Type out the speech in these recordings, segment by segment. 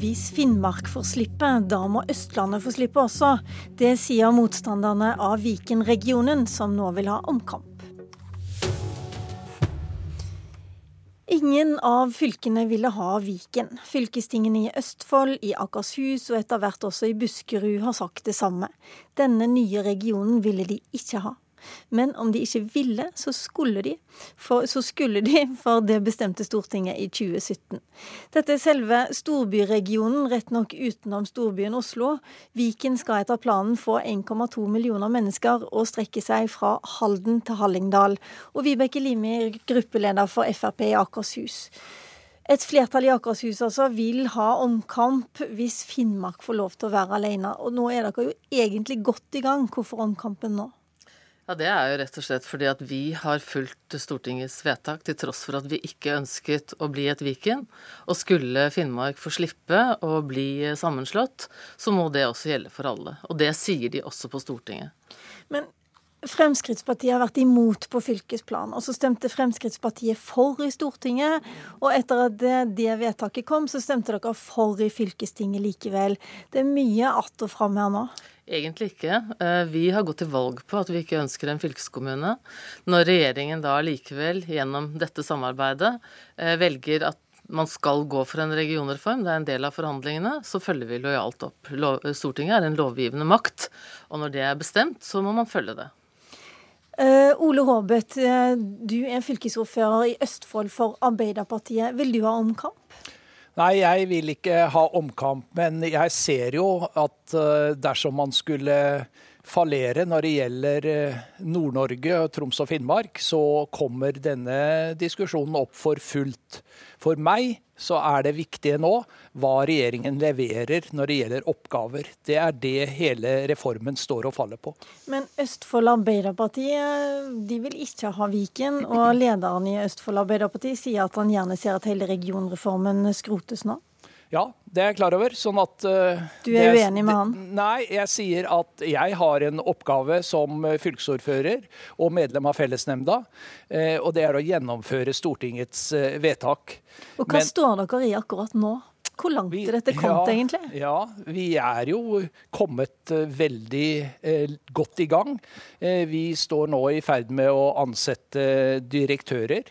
Hvis Finnmark får slippe, da må Østlandet få slippe også. Det sier motstanderne av Viken-regionen, som nå vil ha omkamp. Ingen av fylkene ville ha Viken. Fylkestingene i Østfold, i Akershus og etter hvert også i Buskerud har sagt det samme. Denne nye regionen ville de ikke ha. Men om de ikke ville, så skulle de. For, så skulle de, for det bestemte Stortinget i 2017. Dette er selve storbyregionen, rett nok utenom storbyen Oslo. Viken skal etter planen få 1,2 millioner mennesker og strekke seg fra Halden til Hallingdal. Og Vibeke Limi, gruppeleder for Frp i Akershus. Et flertall i Akershus altså vil ha omkamp hvis Finnmark får lov til å være alene. Og nå er dere jo egentlig godt i gang. Hvorfor omkampen nå? Ja, Det er jo rett og slett fordi at vi har fulgt Stortingets vedtak til tross for at vi ikke ønsket å bli et Viken. Og skulle Finnmark få slippe å bli sammenslått, så må det også gjelde for alle. Og det sier de også på Stortinget. Men Fremskrittspartiet har vært imot på fylkesplan, og så stemte Fremskrittspartiet for i Stortinget. Og etter at det, det vedtaket kom, så stemte dere for i fylkestinget likevel. Det er mye att og fram her nå. Egentlig ikke. Eh, vi har gått til valg på at vi ikke ønsker en fylkeskommune. Når regjeringen da likevel gjennom dette samarbeidet eh, velger at man skal gå for en regionreform, det er en del av forhandlingene, så følger vi lojalt opp. Stortinget er en lovgivende makt, og når det er bestemt, så må man følge det. Uh, Ole Håbet, uh, du er fylkesordfører i Østfold for Arbeiderpartiet. Vil du ha omkamp? Nei, jeg vil ikke ha omkamp, men jeg ser jo at uh, dersom man skulle fallere når det gjelder Nord-Norge, Troms og Finnmark, så kommer denne diskusjonen opp for fullt. For meg så er det viktige nå hva regjeringen leverer når det gjelder oppgaver. Det er det hele reformen står og faller på. Men Østfold Arbeiderparti de vil ikke ha Viken, og lederen i Østfold Arbeiderparti sier at han gjerne ser at hele regionreformen skrotes nå? Ja, det er jeg klar over. Sånn at uh, Du er det, uenig med han? Nei, jeg sier at jeg har en oppgave som fylkesordfører og medlem av fellesnemnda. Uh, og det er å gjennomføre Stortingets uh, vedtak. Og hva Men, står dere i akkurat nå? Hvor langt vi, er dette kommet, ja, egentlig? Ja, Vi er jo kommet veldig godt i gang. vi står nå i ferd med å ansette direktører.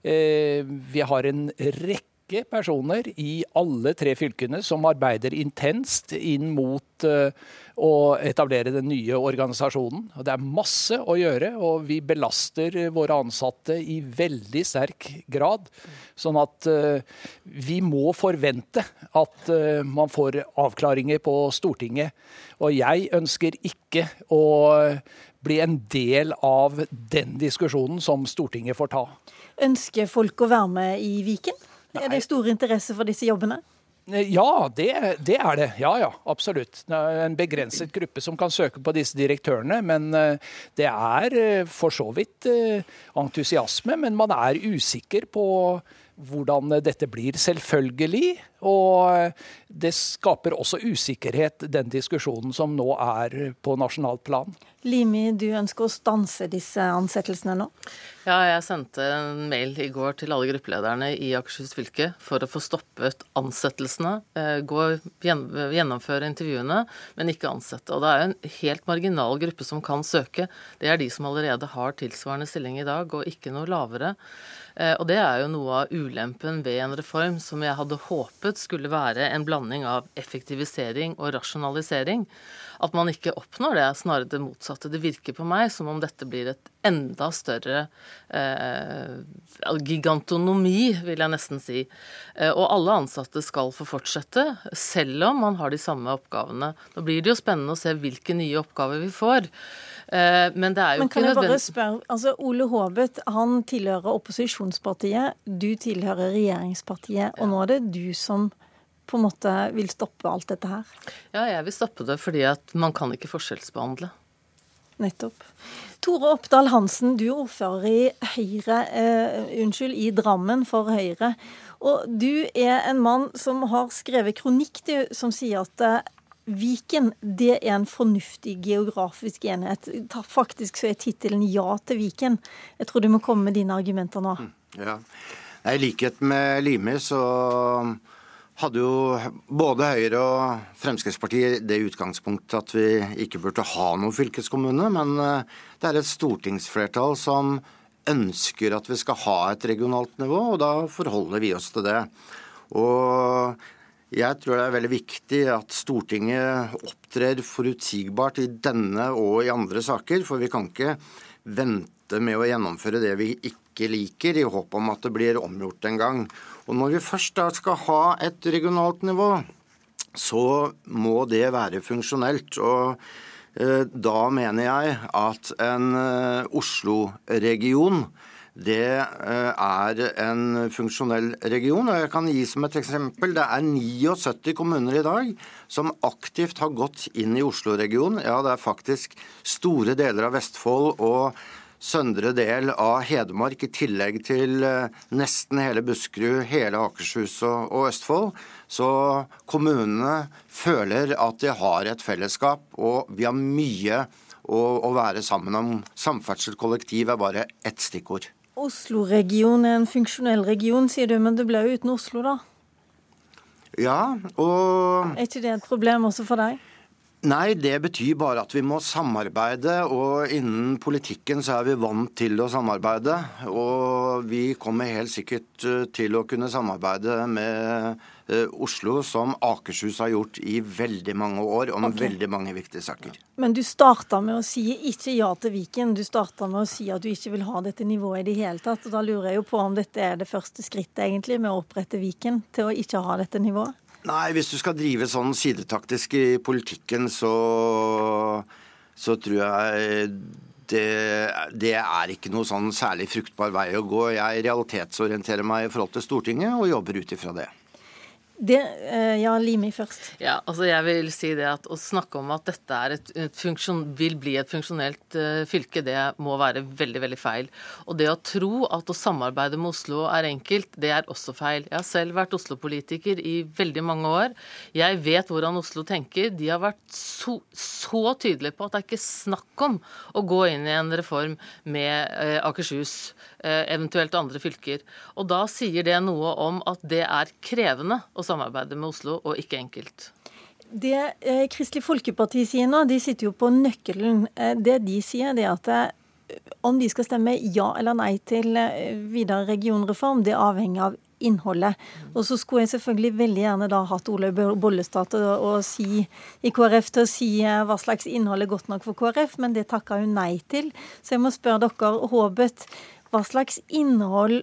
vi har en rekke rekke personer i alle tre fylkene som arbeider intenst inn mot uh, å etablere den nye organisasjonen. Og det er masse å gjøre, og vi belaster våre ansatte i veldig sterk grad. Sånn at uh, vi må forvente at uh, man får avklaringer på Stortinget. Og jeg ønsker ikke å bli en del av den diskusjonen som Stortinget får ta. Ønsker folk å være med i Viken? Er det stor interesse for disse jobbene? Eh, ja, det, det, er det. Ja, ja, absolutt. Det er en begrenset gruppe som kan søke på disse direktørene. Men eh, det er eh, for så vidt entusiasme. Men man er usikker på hvordan dette blir, selvfølgelig. Og det skaper også usikkerhet, den diskusjonen som nå er på nasjonalt plan. Limi, du ønsker å stanse disse ansettelsene nå? Ja, jeg sendte en mail i går til alle gruppelederne i Akershus fylke for å få stoppet ansettelsene. Eh, gå, gjennomføre intervjuene, men ikke ansette. Og det er en helt marginal gruppe som kan søke. Det er de som allerede har tilsvarende stilling i dag, og ikke noe lavere. Eh, og det er jo noe av ulempen ved en reform som jeg hadde håpet skulle være en blanding av effektivisering og rasjonalisering. At man ikke oppnår det, snarere det motsatte. Det virker på meg som om dette blir et enda større eh, gigantonomi, vil jeg nesten si. Eh, og alle ansatte skal få fortsette, selv om man har de samme oppgavene. Nå blir det jo spennende å se hvilke nye oppgaver vi får. Eh, men det er jo Men kan ikke jeg bare spørre, altså Ole Håbet han tilhører opposisjonspartiet, du tilhører regjeringspartiet, og nå er det du som på en måte vil stoppe alt dette her? Ja, jeg vil stoppe det fordi at man kan ikke forskjellsbehandle. Nettopp. Tore Oppdal Hansen, du er ordfører i Høyre, eh, unnskyld, i Drammen for Høyre. Og du er en mann som har skrevet kronikk som sier at eh, Viken det er en fornuftig geografisk enhet. Faktisk så er tittelen 'Ja til Viken'. Jeg tror du må komme med dine argumenter nå. Mm, ja. I likhet med Limi så hadde jo både Høyre og Fremskrittspartiet det utgangspunktet at vi ikke burde ha noen fylkeskommune, men eh, det er et stortingsflertall som ønsker at vi skal ha et regionalt nivå, og da forholder vi oss til det. Og jeg tror det er veldig viktig at Stortinget opptrer forutsigbart i denne og i andre saker, for vi kan ikke vente med å gjennomføre det vi ikke liker, i håp om at det blir omgjort en gang. Og når vi først da skal ha et regionalt nivå, så må det være funksjonelt. Og eh, da mener jeg at en eh, Oslo-region det eh, er en funksjonell region. og Jeg kan gi som et eksempel. Det er 79 kommuner i dag som aktivt har gått inn i Oslo-regionen. Ja, det er faktisk store deler av Vestfold og søndre del av Hedmark, i tillegg til eh, nesten hele Buskerud, hele Akershus og Østfold. Så kommunene føler at de har et fellesskap, og vi har mye å, å være sammen om. Samferdsel kollektiv er bare ett stikkord. Oslo-region er en funksjonell region, sier du, men det ble jo uten Oslo, da? Ja, og Er ikke det et problem også for deg? Nei, det betyr bare at vi må samarbeide. Og innen politikken så er vi vant til å samarbeide. Og vi kommer helt sikkert eh, til å kunne samarbeide med eh, Oslo, som Akershus har gjort i veldig mange år, om okay. veldig mange viktige saker. Men du starta med å si ikke ja til Viken. Du starta med å si at du ikke vil ha dette nivået i det hele tatt. Og da lurer jeg jo på om dette er det første skrittet egentlig med å opprette Viken til å ikke ha dette nivået? Nei, hvis du skal drive sånn sidetaktisk i politikken, så, så tror jeg det, det, er ikke noe sånn særlig fruktbar vei å gå. Jeg realitetsorienterer meg i forhold til Stortinget og jobber ut ifra det. Det, eh, ja, Limi først. Ja, altså jeg vil si det at Å snakke om at dette et, et funksjon, vil bli et funksjonelt uh, fylke, det må være veldig veldig feil. Og det å tro at å samarbeide med Oslo er enkelt, det er også feil. Jeg har selv vært Oslo-politiker i veldig mange år. Jeg vet hvordan Oslo tenker. De har vært så, så tydelige på at det er ikke snakk om å gå inn i en reform med uh, Akershus, uh, eventuelt andre fylker. Og da sier det noe om at det er krevende å samarbeide med Oslo, og ikke enkelt. Det eh, Kristelig Folkeparti sier nå, de sitter jo på nøkkelen. Eh, det de sier, det er at eh, om de skal stemme ja eller nei til eh, videre regionreform, det avhenger av innholdet. Og så skulle jeg selvfølgelig veldig gjerne da hatt Olaug Bollestad til å, si i KrF til å si hva slags innhold er godt nok for KrF, men det takka hun nei til. Så jeg må spørre dere, Håbet, hva slags innhold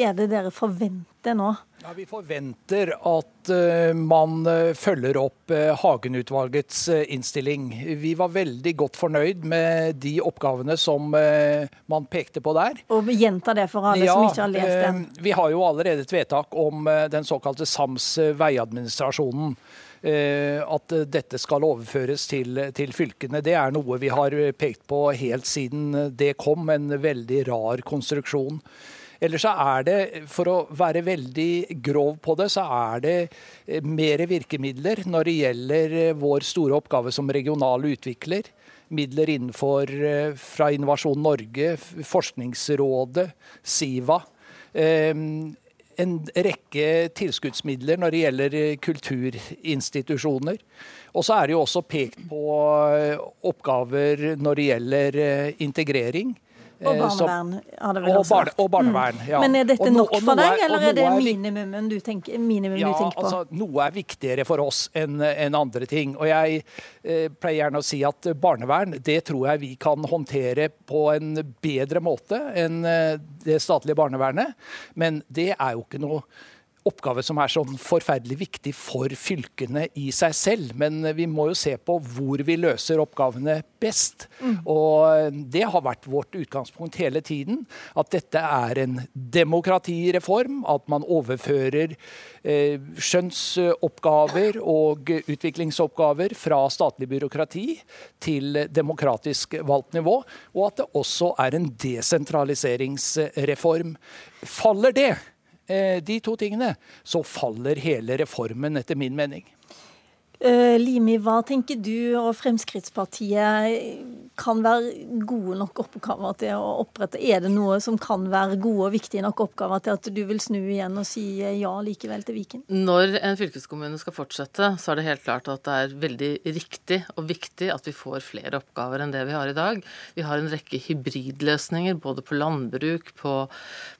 er det dere forventer nå? Ja, vi forventer at uh, man uh, følger opp uh, Hagen-utvalgets innstilling. Vi var veldig godt fornøyd med de oppgavene som man pekte på der. Og gjenta det for alle ja, som ikke har lest den. Vi har jo allerede et vedtak om den såkalte sams veiadministrasjonen. At dette skal overføres til, til fylkene. Det er noe vi har pekt på helt siden det kom. En veldig rar konstruksjon. Eller så er det, for å være veldig grov på det, så er det eh, mer virkemidler når det gjelder eh, vår store oppgave som regional utvikler. Midler innenfor eh, fra Innovasjon Norge, Forskningsrådet, Siva. En rekke tilskuddsmidler når det gjelder kulturinstitusjoner. Og så er det jo også pekt på oppgaver når det gjelder integrering. Og barnevern, det vel også barne, Og barnevern, mm. ja. Men er dette nok for deg, eller er det minimumen du tenker, minimum ja, du tenker på? Altså, noe er viktigere for oss enn en andre ting. Og jeg eh, pleier gjerne å si at barnevern, det tror jeg vi kan håndtere på en bedre måte enn eh, det statlige barnevernet. Men det er jo ikke noe oppgave som er sånn forferdelig viktig for fylkene i seg selv. Men vi må jo se på hvor vi løser oppgavene best. Mm. Og det har vært vårt utgangspunkt hele tiden. At dette er en demokratireform. At man overfører eh, skjønnsoppgaver og utviklingsoppgaver fra statlig byråkrati til demokratisk valgt nivå. Og at det også er en desentraliseringsreform. Faller det? Eh, de to tingene, så faller hele reformen, etter min mening. Uh, Limi, hva tenker du og Fremskrittspartiet kan være gode nok oppgaver til å opprette? Er det noe som kan være gode og viktige nok oppgaver til at du vil snu igjen og si ja likevel til Viken? Når en fylkeskommune skal fortsette, så er det helt klart at det er veldig riktig og viktig at vi får flere oppgaver enn det vi har i dag. Vi har en rekke hybridløsninger både på landbruk, på,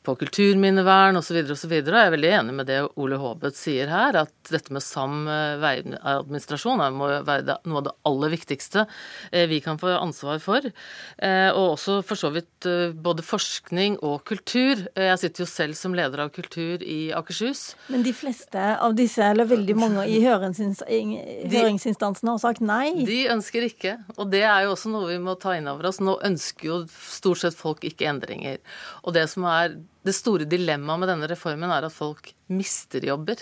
på kulturminnevern osv. osv. Jeg er veldig enig med det Ole Haabeth sier her, at dette med sam veiadministrasjon må være noe av det aller viktigste eh, vi kan få ansvar for. Eh, og også for så vidt eh, både forskning og kultur. Jeg sitter jo selv som leder av kultur i Akershus. Men de fleste av disse, eller veldig mange i høringsinstansene, har sagt nei? De ønsker ikke. Og det er jo også noe vi må ta inn over oss. Nå ønsker jo stort sett folk ikke endringer. Og det som er det store dilemmaet med denne reformen, er at folk mister jobber.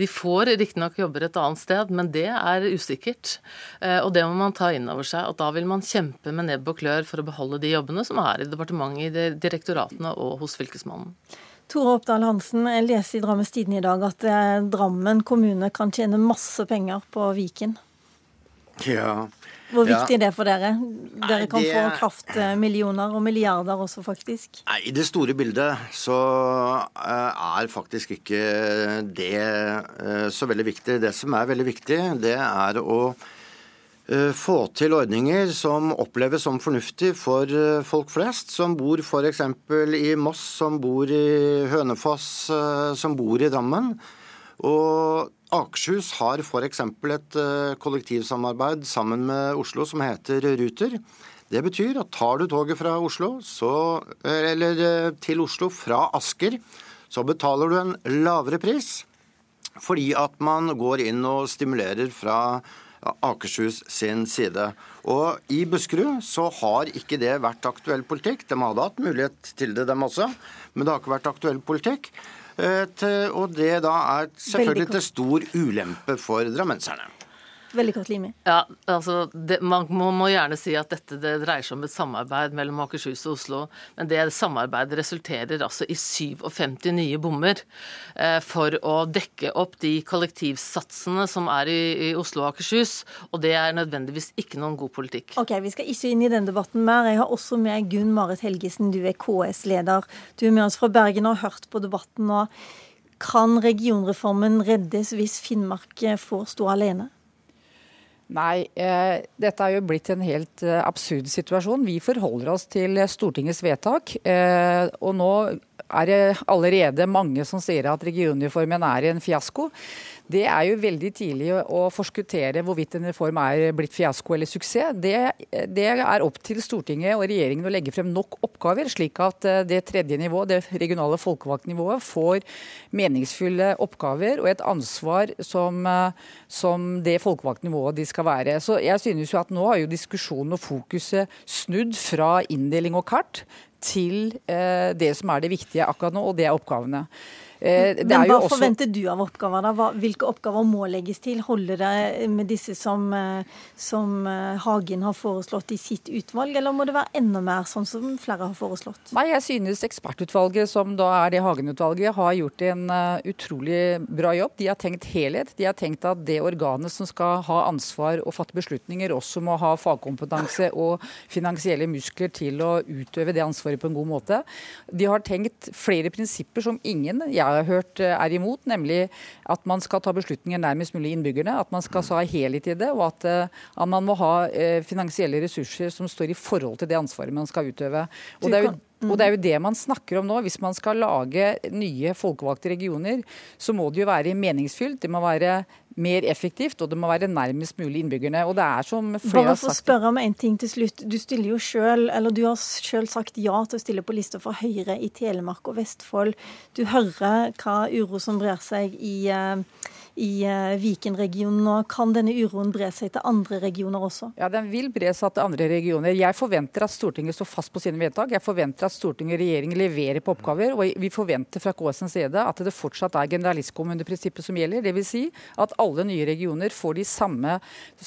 De får riktignok jobber et annet sted, men det er usikkert. Eh, og det må man ta inn over seg. At da vil man kjempe med nebb og klør for å beholde de jobbene som er i departementet, i direktoratene og hos Fylkesmannen. Tore Oppdal Hansen, jeg leser i Drammens Tidende i dag at eh, Drammen kommune kan tjene masse penger på Viken. Ja, hvor viktig er det for dere? Dere kan det... få kraftmillioner og milliarder også, faktisk. Nei, I det store bildet så eh, er faktisk ikke det eh, så veldig viktig. Det som er veldig viktig, det er å eh, få til ordninger som oppleves som fornuftig for folk flest, som bor f.eks. i Moss, som bor i Hønefoss, som bor i Drammen. Og Akershus har f.eks. et eh, kollektivsamarbeid sammen med Oslo som heter Ruter. Det betyr at tar du toget fra Oslo, så, eh, eller eh, til Oslo fra Asker, så betaler du en lavere pris. Fordi at man går inn og stimulerer fra Akershus sin side. Og i Buskerud så har ikke det vært aktuell politikk. De hadde hatt mulighet til det, dem også, men det har ikke vært aktuell politikk. Eh, og det da er selvfølgelig til stor ulempe for drammenserne. Veldig kort, Limi. Ja, altså, det, man må, må, gjerne si at dette det dreier seg om et samarbeid mellom Akershus og Oslo. Men det samarbeidet resulterer altså i 57 nye bommer eh, for å dekke opp de kollektivsatsene som er i, i, Oslo og Akershus. Og det er nødvendigvis ikke noen god politikk. Ok, Vi skal ikke inn i den debatten mer. Jeg har også med Gunn Marit Helgesen, du er KS-leder. Du er med oss fra Bergen og har hørt på debatten nå. Kan regionreformen reddes hvis Finnmark får stå alene? Nei, eh, dette er jo blitt en helt eh, absurd situasjon. Vi forholder oss til Stortingets vedtak. Eh, og nå er det allerede mange som sier at regionreformen er en fiasko. Det er jo veldig tidlig å forskuttere hvorvidt en reform er blitt fiasko eller suksess. Det, det, er opp til Stortinget og regjeringen å legge frem nok oppgaver, slik at eh, det tredje nivået, det regionale folkevalgtnivået, får meningsfulle oppgaver og et ansvar som, eh, som det folkevalgtnivået de skal være. Så jeg synes jo at Nå har jo diskusjonen og fokuset snudd fra inndeling og kart til eh, det som er det viktige akkurat nå, og det er oppgavene. Eh, Men hva også... forventer du av oppgaver? da? Hvilke oppgaver må legges til? Holder det med disse som, eh, som, eh, Hagen har foreslått i sitt utvalg, eller må det være enda mer, sånn som flere har foreslått? Nei, Jeg synes ekspertutvalget, som da er det Hagen-utvalget, har gjort en utrolig bra jobb. De har tenkt helhet. De har tenkt at det organet som skal ha ansvar og fatte beslutninger, også må ha fagkompetanse og finansielle muskler til å utøve det ansvaret på en god måte. De har tenkt flere prinsipper som ingen jeg har hørt er imot, nemlig at man skal ta beslutninger nærmest mulig innbyggerne. At man skal ha helhet i det, og at, eh, at, man må ha eh, finansielle ressurser som står i forhold til det ansvaret man skal utøve. Og det er jo og det er jo det man snakker om nå. Hvis man skal lage nye folkevalgte regioner, så må det jo være meningsfylt. Det må være mer effektivt, og det må være nærmest mulig innbyggerne. Og det er som flere Bare for å spørre om en ting til slutt. Du stiller jo selv, eller du har selv sagt ja til å stille på lista for Høyre i Telemark og Vestfold. Du hører hva uro som brer seg i uh, i eh, Viken-regionen og Kan denne uroen bre seg til andre regioner også? Ja, Den vil bre seg til andre regioner. Jeg forventer at Stortinget står fast på sine vedtak. Jeg forventer at Stortinget og regjeringen leverer på oppgaver. Og vi forventer fra KS' side at det fortsatt er generalistkommuneprinsippet som gjelder. Dvs. Si at alle nye regioner får de samme,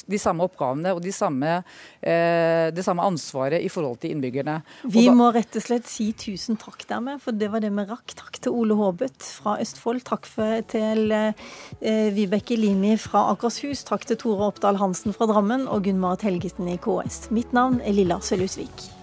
de samme oppgavene og de samme, eh, det samme ansvaret i forhold til innbyggerne. Vi da, må rett og slett si tusen takk dermed, for det var det vi rakk. Takk til Ole Håbøt fra Østfold. Takk for, til eh, Vibeke Limi fra Akershus. Takk til Tore Oppdal Hansen fra Drammen og Gunn Marit Helgesen i KS. Mitt navn er Lilla Sølhusvik.